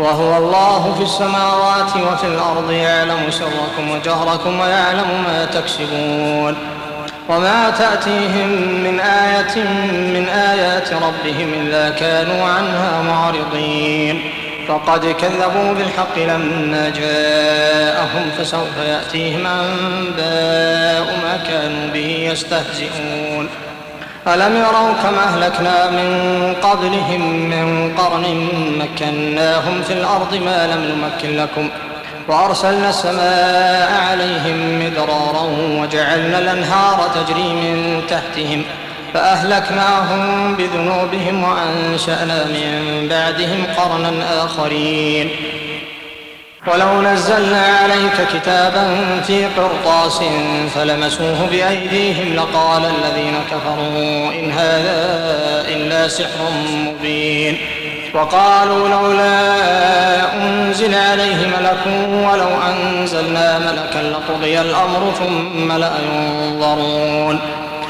وهو الله في السماوات وفي الأرض يعلم سركم وجهركم ويعلم ما تكسبون وما تأتيهم من آية من آيات ربهم إلا كانوا عنها معرضين فقد كذبوا بالحق لما جاءهم فسوف يأتيهم أنباء ما كانوا به يستهزئون ألم يروا كما أهلكنا من قبلهم من قرن مكناهم في الأرض ما لم نمكن لكم وأرسلنا السماء عليهم مدرارا وجعلنا الأنهار تجري من تحتهم فأهلكناهم بذنوبهم وأنشأنا من بعدهم قرنا آخرين ولو نزلنا عليك كتابا في قرطاس فلمسوه بأيديهم لقال الذين كفروا إن هذا إلا سحر مبين وقالوا لولا أنزل عليه ملك ولو أنزلنا ملكا لقضي الأمر ثم لا ينظرون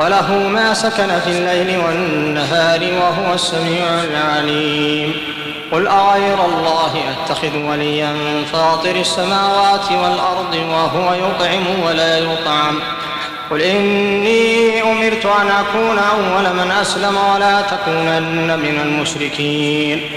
وله ما سكن في الليل والنهار وهو السميع العليم. قل أغير الله أتخذ وليا فاطر السماوات والأرض وهو يطعم ولا يطعم. قل إني أمرت أن أكون أول من أسلم ولا تكونن من المشركين.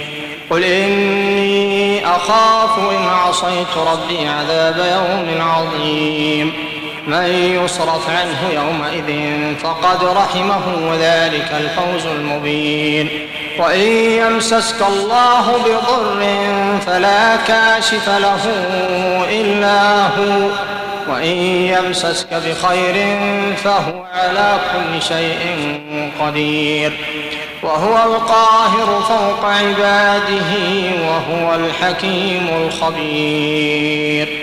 قل إني أخاف إن عصيت ربي عذاب يوم عظيم. من يصرف عنه يومئذ فقد رحمه وذلك الفوز المبين. وإن يمسسك الله بضر فلا كاشف له إلا هو. وإن يمسسك بخير فهو على كل شيء قدير. وهو القاهر فوق عباده وهو الحكيم الخبير.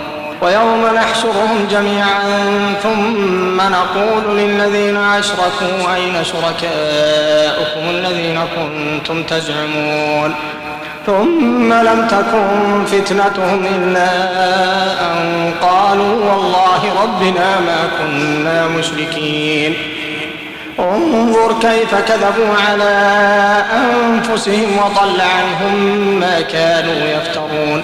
ويوم نحشرهم جميعا ثم نقول للذين أشركوا أين شركاؤكم الذين كنتم تزعمون؟ ثم لم تكن فتنتهم إلا أن قالوا والله ربنا ما كنا مشركين. انظر كيف كذبوا على أنفسهم وضل عنهم ما كانوا يفترون.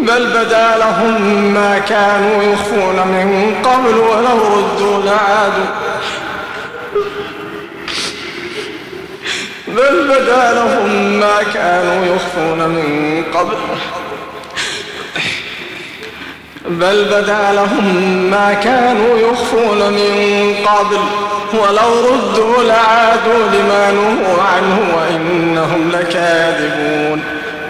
بل بدا لهم ما كانوا يخفون من قبل ولو ردوا لعادوا بل بدا لهم ما كانوا يخفون من قبل. بل بدا لهم ما كانوا يخفون من قبل ولو ردوا لعادوا لما نهوا عنه وإنهم لكاذبون.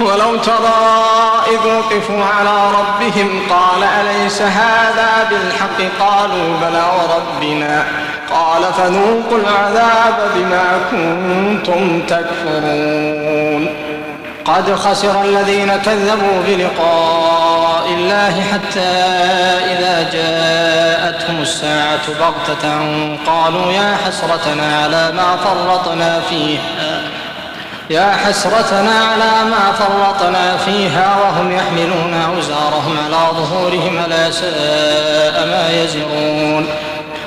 ولو ترى إذ وقفوا على ربهم قال أليس هذا بالحق؟ قالوا بلى وربنا. قال فذوقوا العذاب بما كنتم تكفرون. قد خسر الذين كذبوا بلقاء الله حتى إذا جاءتهم الساعة بغتة قالوا يا حسرتنا على ما فرطنا فيها. يا حسرتنا على ما فرطنا فيها وهم يحملون أوزارهم على ظهورهم لا ساء ما يزرون.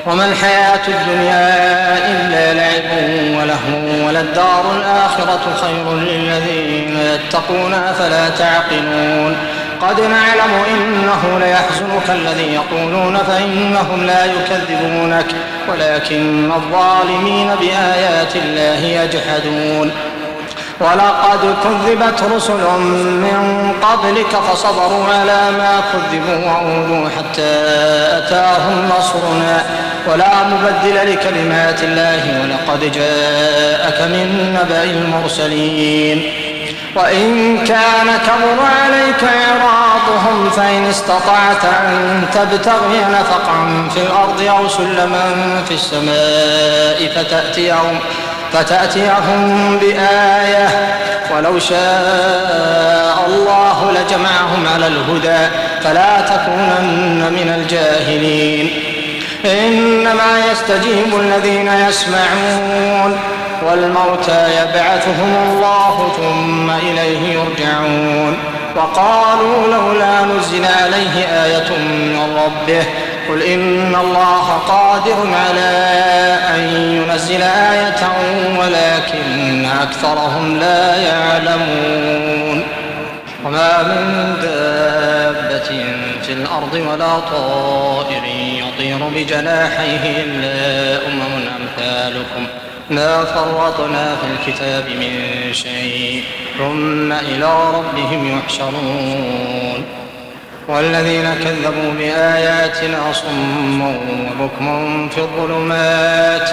وما الحياة الدنيا إلا لعب ولهو وللدار الآخرة خير للذين يتقون أفلا تعقلون. قد نعلم إنه ليحزنك الذي يقولون فإنهم لا يكذبونك ولكن الظالمين بآيات الله يجحدون. ولقد كذبت رسل من قبلك فصبروا على ما كذبوا وأوذوا حتى أتاهم نصرنا. ولا مبدل لكلمات الله ولقد جاءك من نبأ المرسلين. وإن كان كبر عليك إعراضهم فإن استطعت أن تبتغي نفقا في الأرض أو سلما في السماء فتأتيهم فتأتيهم بآية. ولو شاء الله لجمعهم على الهدى فلا تكونن من الجاهلين. إنما يستجيب الذين يسمعون والموتى يبعثهم الله ثم إليه يرجعون. وقالوا لولا نزل عليه آية من ربه قل إن الله قادر على أن ينزل آية ولكن أكثرهم لا يعلمون. وما من دابة في الأرض ولا طائر يطير بجناحيه إلا أمم أمثالكم. ما فرطنا في الكتاب من شيء ثم إلى ربهم يحشرون. والذين كذبوا بآياتنا صم وبكم في الظلمات.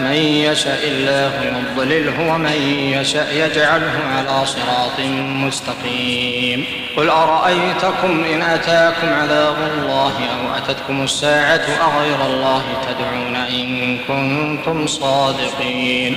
من يشاء الله يضلله ومن يشاء يجعله على صراط مستقيم. قل أرأيتكم إن أتاكم عذاب الله أو أتتكم الساعة أغير الله تدعون إن كنتم صادقين.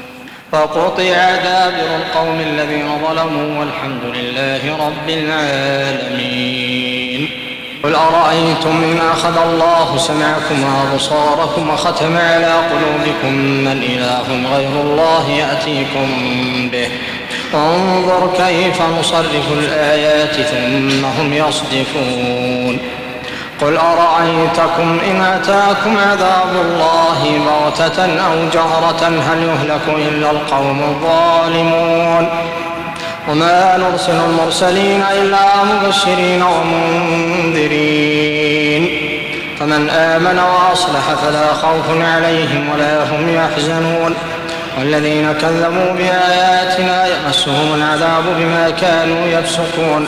فقطع دابر القوم الذين ظلموا والحمد لله رب العالمين. قل أرأيتم إن أخذ الله سمعكم وأبصاركم وختم على قلوبكم من إله غير الله يأتيكم به. انظر كيف نصرف الآيات ثم هم يصدفون. قل أرأيتكم إن أتاكم عذاب الله بغتة أو جهرة هل يهلك إلا القوم الظالمون وما نرسل المرسلين إلا مبشرين ومنذرين فمن آمن وأصلح فلا خوف عليهم ولا هم يحزنون والذين كذبوا بآياتنا يمسهم العذاب بما كانوا يفسقون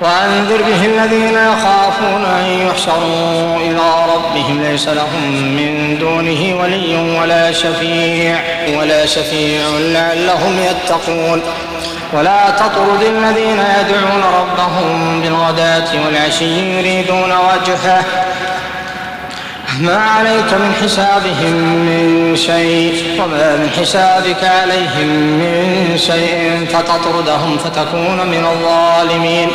وأنذر به الذين يخافون أن يحشروا إلى ربهم ليس لهم من دونه ولي ولا شفيع ولا شفيع لعلهم يتقون. ولا تطرد الذين يدعون ربهم بالغداة والعشي يريدون وجهه. ما عليك من حسابهم من شيء وما من حسابك عليهم من شيء فتطردهم فتكون من الظالمين.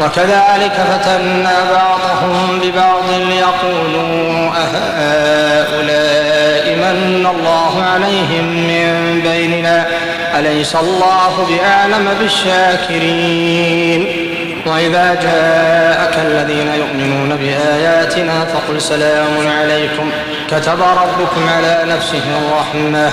وكذلك فتنا بعضهم ببعض ليقولوا أهؤلاء من الله عليهم من بيننا؟ أليس الله بأعلم بالشاكرين؟ وإذا جاءك الذين يؤمنون بآياتنا فقل سلام عليكم. كتب ربكم على نفسه الرحمة.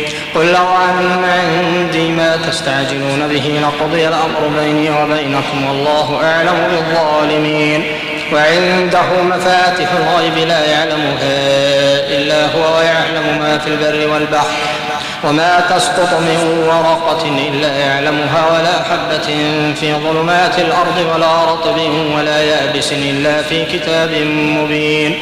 قل لو أن عندي ما تستعجلون به لقضي الأمر بيني وبينكم والله أعلم بالظالمين وعنده مفاتح الغيب لا يعلمها إلا هو ويعلم ما في البر والبحر وما تسقط من ورقة إلا يعلمها ولا حبة في ظلمات الأرض ولا رطب ولا يابس إلا في كتاب مبين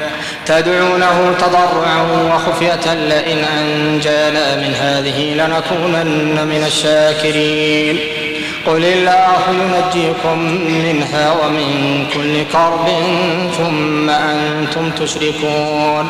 تدعونه تضرعا وخفية لئن أنجانا من هذه لنكونن من الشاكرين. قل الله ينجيكم منها ومن كل كرب ثم أنتم تشركون.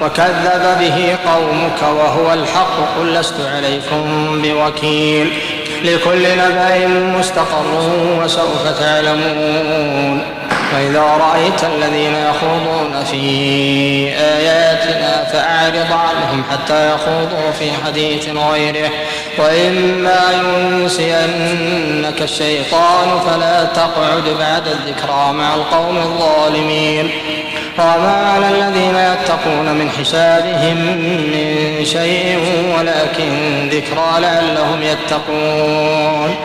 وكذب به قومك وهو الحق قل لست عليكم بوكيل لكل نبأ مستقر وسوف تعلمون وإذا رأيت الذين يخوضون في آياتنا فأعرض عنهم حتى يخوضوا في حديث غيره وإما ينسينك الشيطان فلا تقعد بعد الذكرى مع القوم الظالمين وما على الذين يتقون من حسابهم من شيء ولكن ذكرى لعلهم يتقون.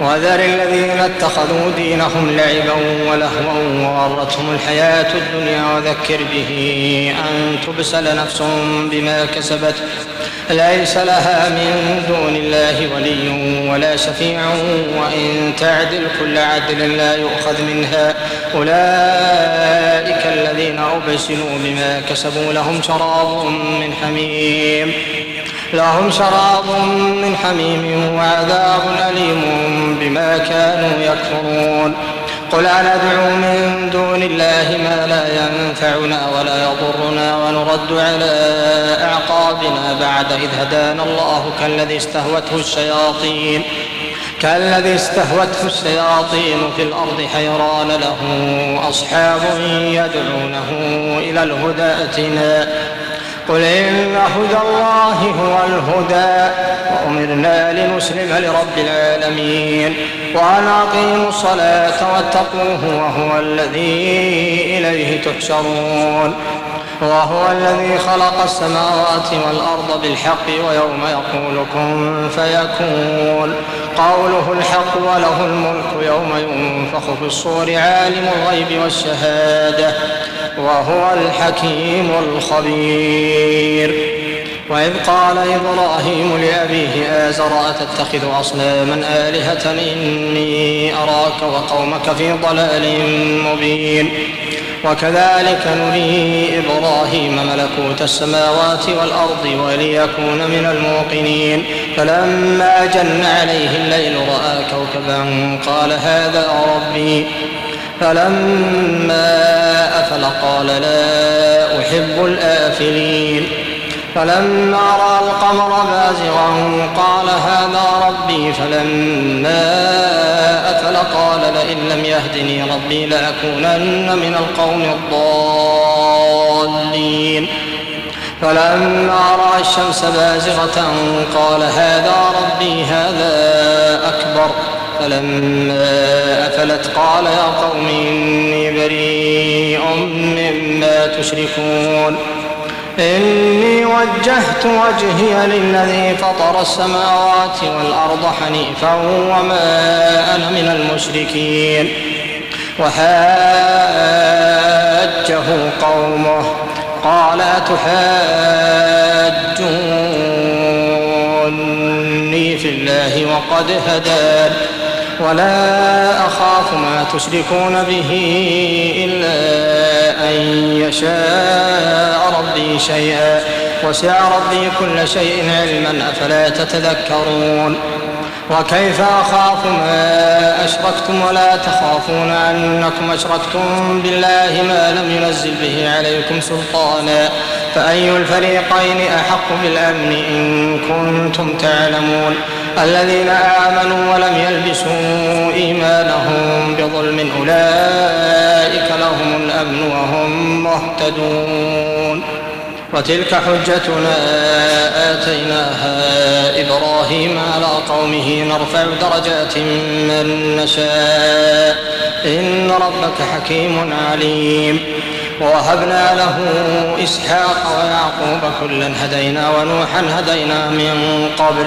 وذر الذين اتخذوا دينهم لعبا ولهوا وغرتهم الحياة الدنيا وذكر به أن تبسل نفس بما كسبت. ليس لها من دون الله ولي ولا شفيع وإن تعدل كل عدل لا يؤخذ منها. أولئك الذين أبسلوا بما كسبوا لهم شراب من حميم. لهم شراب من حميم وعذاب أليم بما كانوا يكفرون. قل أندعو من دون الله ما لا ينفعنا ولا يضرنا ونرد على أعقابنا بعد إذ هدانا الله كالذي استهوته الشياطين. كالذي استهوته الشياطين في الأرض حيران له أصحاب يدعونه إلى الهدى ائتنا قل إن هدى الله هو الهدى وأمرنا لنسلم لرب العالمين وأن أقيموا الصلاة واتقوه وهو الذي إليه تحشرون وهو الذي خلق السماوات والأرض بالحق ويوم يقول كن فيكون قوله الحق وله الملك يوم ينفخ في الصور عالم الغيب والشهادة وهو الحكيم الخبير. وإذ قال إبراهيم لأبيه آزر أتتخذ أصناما آلهة إني أراك وقومك في ضلال مبين. وكذلك نري إبراهيم ملكوت السماوات والأرض وليكون من الموقنين. فلما جن عليه الليل رأى كوكبا قال هذا ربي. فلما أفل قال لا أحب الآفلين. فلما رأى القمر بازغا قال هذا ربي. فلما أفل قال لئن لم يهدني ربي لأكونن من القوم الضالين. فلما رأى الشمس بازغة قال هذا ربي هذا أكبر. فلما أفلت قال يا قوم إني بريء مما تشركون. إني وجهت وجهي للذي فطر السماوات والأرض حنيفا وما أنا من المشركين. وحاجه قومه. قال أتحاجوني في الله وقد هدان ولا أخاف ما تشركون به إلا أن يشاء ربي شيئا. وسع ربي كل شيء علما أفلا تتذكرون؟ وكيف أخاف ما أشركتم ولا تخافون أنكم أشركتم بالله ما لم ينزل به عليكم سلطانا؟ فأي الفريقين أحق بالأمن إن كنتم تعلمون؟ الذين آمنوا ولم يلبسوا إيمانهم بظلم أولئك لهم الأمن وهم مهتدون وتلك حجتنا آتيناها إبراهيم على قومه نرفع درجات من نشاء إن ربك حكيم عليم ووهبنا له إسحاق ويعقوب كلا هدينا ونوحا هدينا من قبل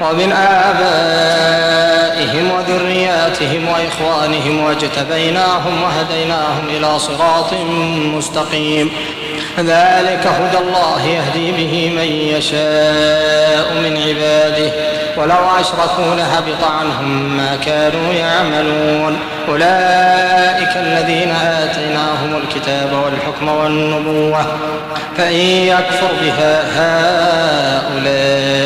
ومن آبائهم وذرياتهم وإخوانهم واجتبيناهم وهديناهم إلى صراط مستقيم. ذلك هدى الله يهدي به من يشاء من عباده. ولو أشركوا لهبط عنهم ما كانوا يعملون. أولئك الذين آتيناهم الكتاب والحكم والنبوة. فإن يكفر بها هؤلاء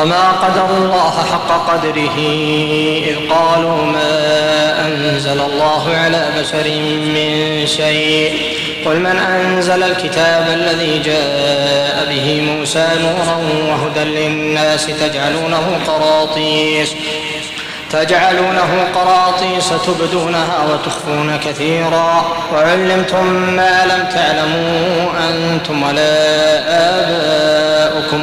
وما قدر الله حق قدره إذ قالوا ما أنزل الله على بشر من شيء قل من أنزل الكتاب الذي جاء به موسى نورا وهدى للناس تجعلونه قراطيس تجعلونه قراطيس تبدونها وتخفون كثيرا وعلمتم ما لم تعلموا أنتم ولا آباؤكم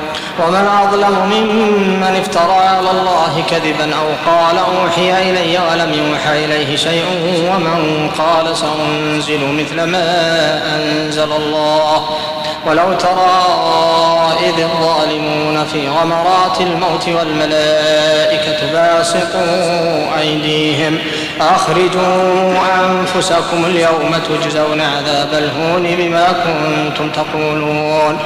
ومن أظلم ممن افترى على الله كذبا أو قال أوحي إلي ولم يوحى إليه شيء ومن قال سأنزل مثل ما أنزل الله ولو ترى إذ الظالمون في غمرات الموت والملائكة باسقوا أيديهم أخرجوا أنفسكم اليوم تجزون عذاب الهون بما كنتم تقولون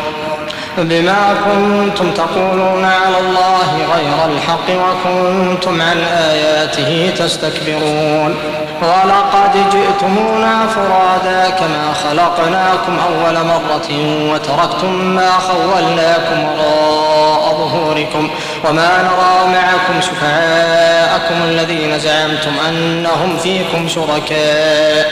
بما كنتم تقولون على الله غير الحق وكنتم عن آياته تستكبرون. ولقد جئتمونا فرادا كما خلقناكم أول مرة وتركتم ما خولناكم وراء ظهوركم وما نرى معكم شفعاءكم الذين زعمتم أنهم فيكم شركاء.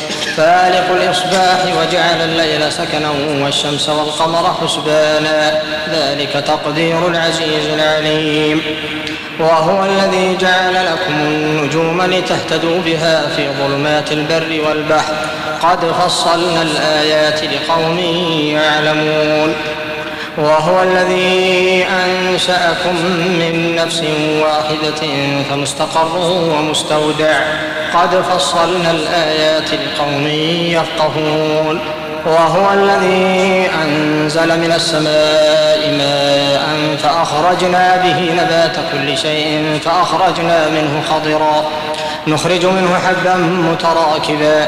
فالق الإصباح وجعل الليل سكنا والشمس والقمر حسبانا ذلك تقدير العزيز العليم. وهو الذي جعل لكم النجوم لتهتدوا بها في ظلمات البر والبحر. قد فصلنا الآيات لقوم يعلمون. وهو الذي أنشأكم من نفس واحدة فمستقر ومستودع. قد فصلنا الآيات لقوم يفقهون. وهو الذي أنزل من السماء ماء فأخرجنا به نبات كل شيء فأخرجنا منه خضرا. نخرج منه حبا متراكبا.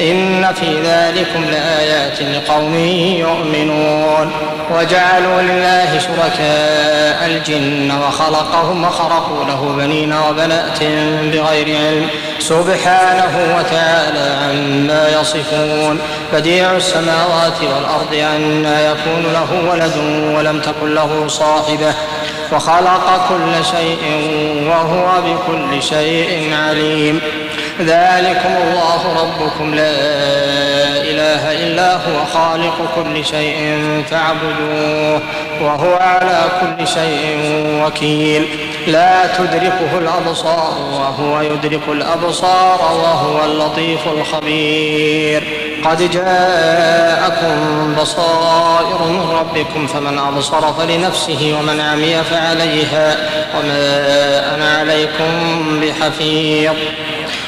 إن في ذلكم لآيات لقوم يؤمنون. وجعلوا لله شركاء الجن وخلقهم وخرقوا له بنين وبنات بغير علم. سبحانه وتعالى عما يصفون. بديع السماوات والأرض أنا يكون له ولد ولم تكن له صاحبة. وخلق كل شيء وهو بكل شيء عليم. ذلكم الله ربكم. لا إله إلا هو خالق كل شيء فاعبدوه وهو على كل شيء وكيل. لا تدركه الأبصار وهو يدرك الأبصار وهو اللطيف الخبير. قد جاءكم بصائر من ربكم فمن أبصر فلنفسه ومن عمي فعليها وما أنا عليكم بحفيظ.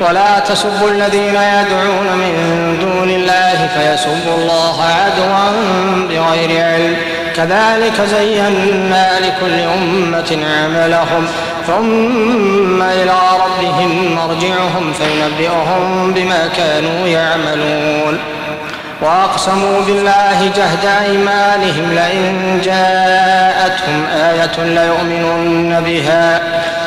ولا تسبوا الذين يدعون من دون الله فيسبوا الله عدوا بغير علم. كذلك زينا لكل أمة عملهم. ثم إلى ربهم مرجعهم فينبئهم بما كانوا يعملون. وأقسموا بالله جهد أيمانهم لئن جاءتهم آية ليؤمنن بها.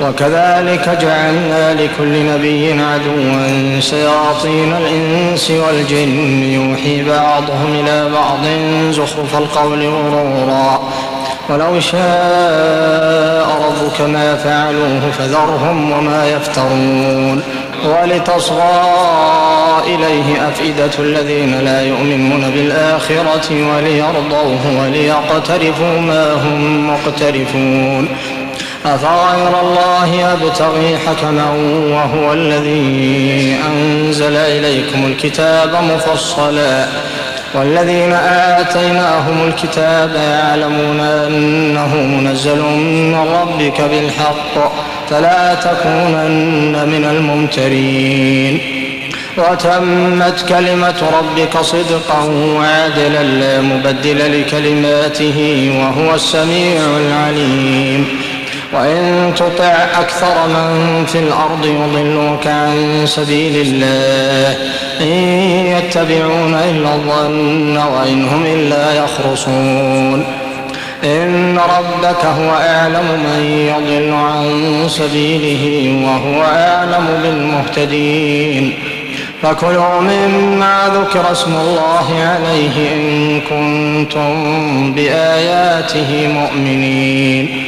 وكذلك جعلنا لكل نبي عدوا شياطين الإنس والجن يوحي بعضهم إلى بعض زخرف القول غرورا. ولو شاء ربك ما فعلوه فذرهم وما يفترون. ولتصغى إليه أفئدة الذين لا يؤمنون بالآخرة وليرضوه وليقترفوا ما هم مقترفون. أفغير الله أبتغي حكما وهو الذي أنزل إليكم الكتاب مفصلا. والذين آتيناهم الكتاب يعلمون أنه منزل من ربك بالحق فلا تكونن من الممترين. وتمت كلمة ربك صدقا وعدلا لا مبدل لكلماته وهو السميع العليم. وإن تطع أكثر من في الأرض يضلوك عن سبيل الله. إن يتبعون إلا الظن وإن هم إلا يخرصون. إن ربك هو أعلم من يضل عن سبيله وهو أعلم بالمهتدين. فكلوا مما ذكر اسم الله عليه إن كنتم بآياته مؤمنين.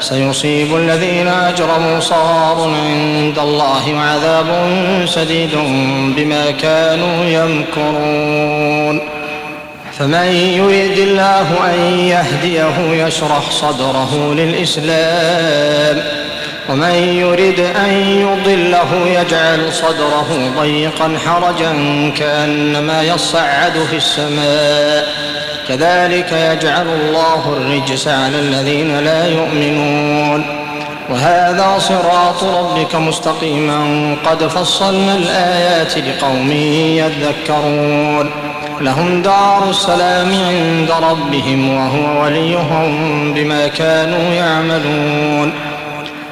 سيصيب الذين أجرموا صغار عند الله وعذاب شديد بما كانوا يمكرون. فمن يريد الله أن يهديه يشرح صدره للإسلام ومن يرد أن يضله يجعل صدره ضيقا حرجا كأنما يصعد في السماء. كذلك يجعل الله الرجس على الذين لا يؤمنون. وهذا صراط ربك مستقيما قد فصلنا الآيات لقوم يذكرون. لهم دار السلام عند ربهم وهو وليهم بما كانوا يعملون.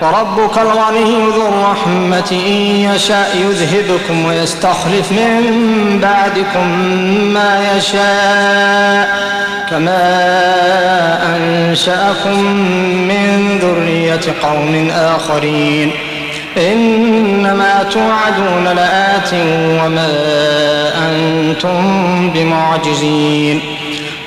وربك الغني ذو الرحمة إن يشاء يذهبكم ويستخلف من بعدكم ما يشاء. كما أنشأكم من ذرية قوم آخرين. إنما توعدون لآت وما أنتم بمعجزين.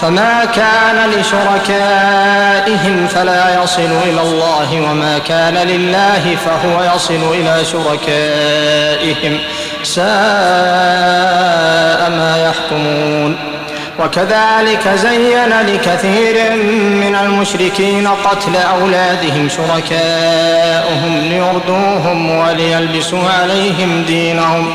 فما كان لشركائهم فلا يصل إلى الله وما كان لله فهو يصل إلى شركائهم ساء ما يحكمون وكذلك زين لكثير من المشركين قتل أولادهم شركاؤهم ليردوهم وليلبسوا عليهم دينهم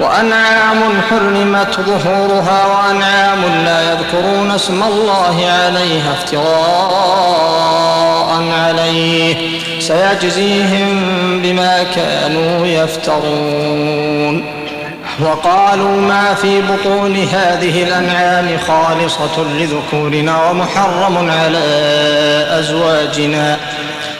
وأنعام حرمت ظهورها وأنعام لا يذكرون اسم الله عليها افتراء عليه. سيجزيهم بما كانوا يفترون. وقالوا ما في بطون هذه الأنعام خالصة لذكورنا ومحرم على أزواجنا.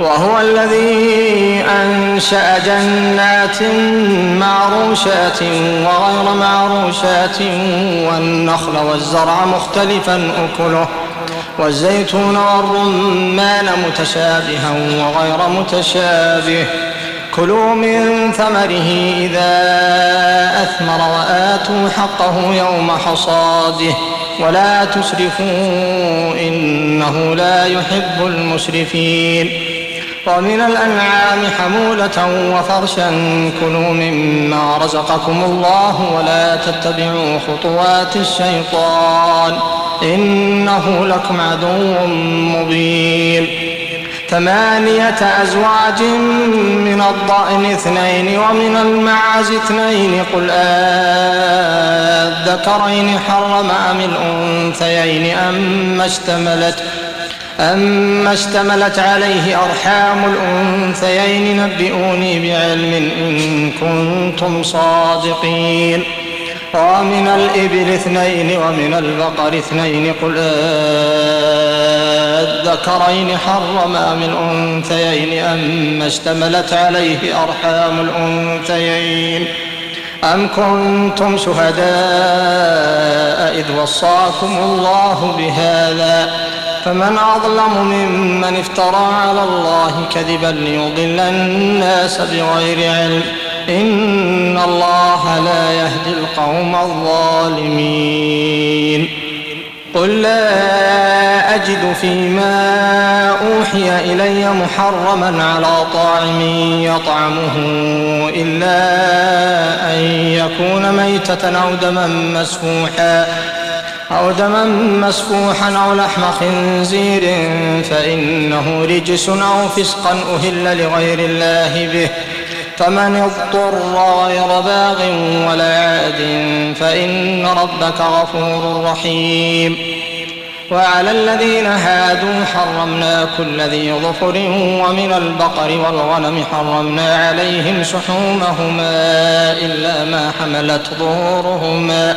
وهو الذي أنشأ جنات معروشات وغير معروشات والنخل والزرع مختلفا أكله والزيتون والرمان متشابها وغير متشابه. كلوا من ثمره إذا أثمر وآتوا حقه يوم حصاده. ولا تسرفوا إنه لا يحب المسرفين. ومن الأنعام حمولة وفرشا كلوا مما رزقكم الله ولا تتبعوا خطوات الشيطان إنه لكم عدو مبين ثمانية أزواج من الضأن اثنين ومن المعز اثنين قل آذكرين حرم أم الأنثيين أما اشتملت أما اشتملت عليه أرحام الأنثيين نبئوني بعلم إن كنتم صادقين. ومن الإبل اثنين ومن البقر اثنين قل الذكرين حرم أم الأنثيين أما اشتملت عليه أرحام الأنثيين. أم كنتم شهداء إذ وصاكم الله بهذا؟ فمن أظلم ممن افترى على الله كذبا ليضل الناس بغير علم. إن الله لا يهدي القوم الظالمين. قل لا أجد فيما أوحي إلي محرما على طاعم يطعمه إلا أن يكون ميتة أو دما مسفوحا. أو دما مسفوحا أو لحم خنزير فإنه رجس أو فسقا أهل لغير الله به. فمن اضطر غير باغ ولا عاد فإن ربك غفور رحيم. وعلى الذين هادوا حرمنا كل ذي ظفر ومن البقر والغنم حرمنا عليهم شحومهما إلا ما حملت ظهورهما.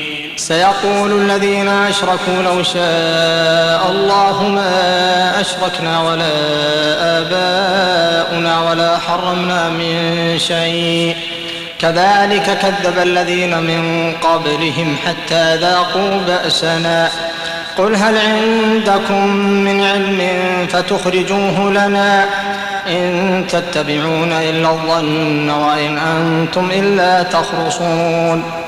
سيقول الذين أشركوا لو شاء الله ما أشركنا ولا آباؤنا ولا حرمنا من شيء. كذلك كذب الذين من قبلهم حتى ذاقوا بأسنا. قل هل عندكم من علم فتخرجوه لنا؟ إن تتبعون إلا الظن وإن أنتم إلا تخرصون.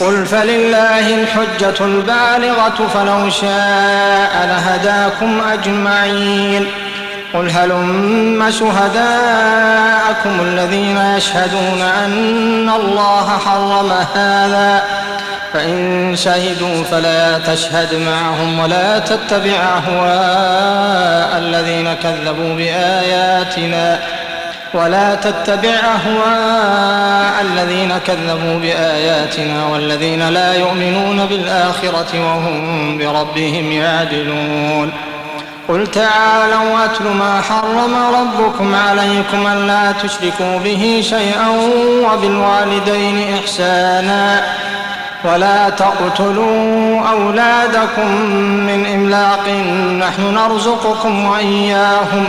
قل فلله الحجة البالغة فلو شاء لهداكم أجمعين. قل هلم شهداءكم الذين يشهدون أن الله حرم هذا. فإن شهدوا فلا تشهد معهم ولا تتبع أهواء الذين كذبوا بآياتنا. ولا تتبع أهواء الذين كذبوا بآياتنا والذين لا يؤمنون بالآخرة وهم بربهم يعدلون. قل تعالوا أتل ما حرم ربكم عليكم ألا تشركوا به شيئا وبالوالدين إحسانا. ولا تقتلوا أولادكم من إملاق نحن نرزقكم وإياهم.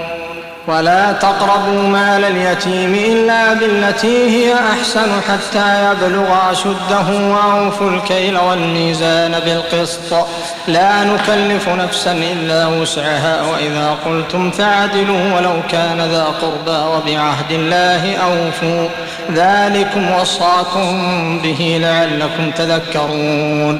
ولا تقربوا مال اليتيم إلا بالتي هي أحسن حتى يبلغ أشده وأوفوا الكيل والميزان بالقسط. لا نكلف نفسا إلا وسعها وإذا قلتم فعدلوا ولو كان ذا قربى وبعهد الله أوفوا. ذلكم وصاكم به لعلكم تذكرون.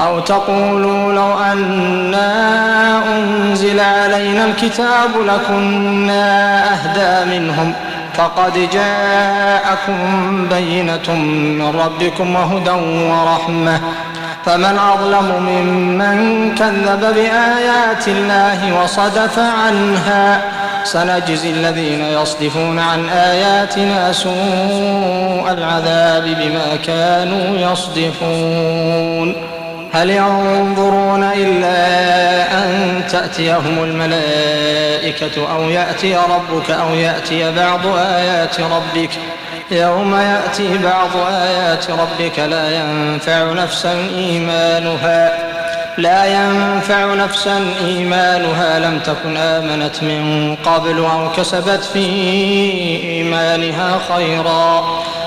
أو تقولوا لو أنا أنزل علينا الكتاب لكنا أهدى منهم فقد جاءكم بينة من ربكم وهدى ورحمة فمن أظلم ممن كذب بآيات الله وصدف عنها سنجزي الذين يصدفون عن آياتنا سوء العذاب بما كانوا يصدفون هل ينظرون إلا أن تأتيهم الملائكة أو يأتي ربك أو يأتي بعض آيات ربك؟ يوم يأتي بعض آيات ربك لا ينفع نفسا إيمانها لا ينفع نفسا إيمانها. لم تكن آمنت من قبل أو كسبت في إيمانها خيرا.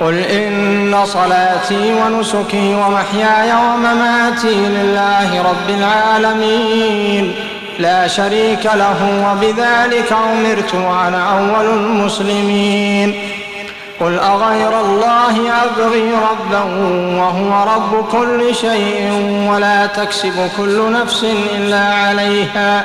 قل إن صلاتي ونسكي ومحياي ومماتي لله رب العالمين. لا شريك له وبذلك أمرت وأنا أول المسلمين. قل أغير الله أبغي ربا وهو رب كل شيء ولا تكسب كل نفس إلا عليها.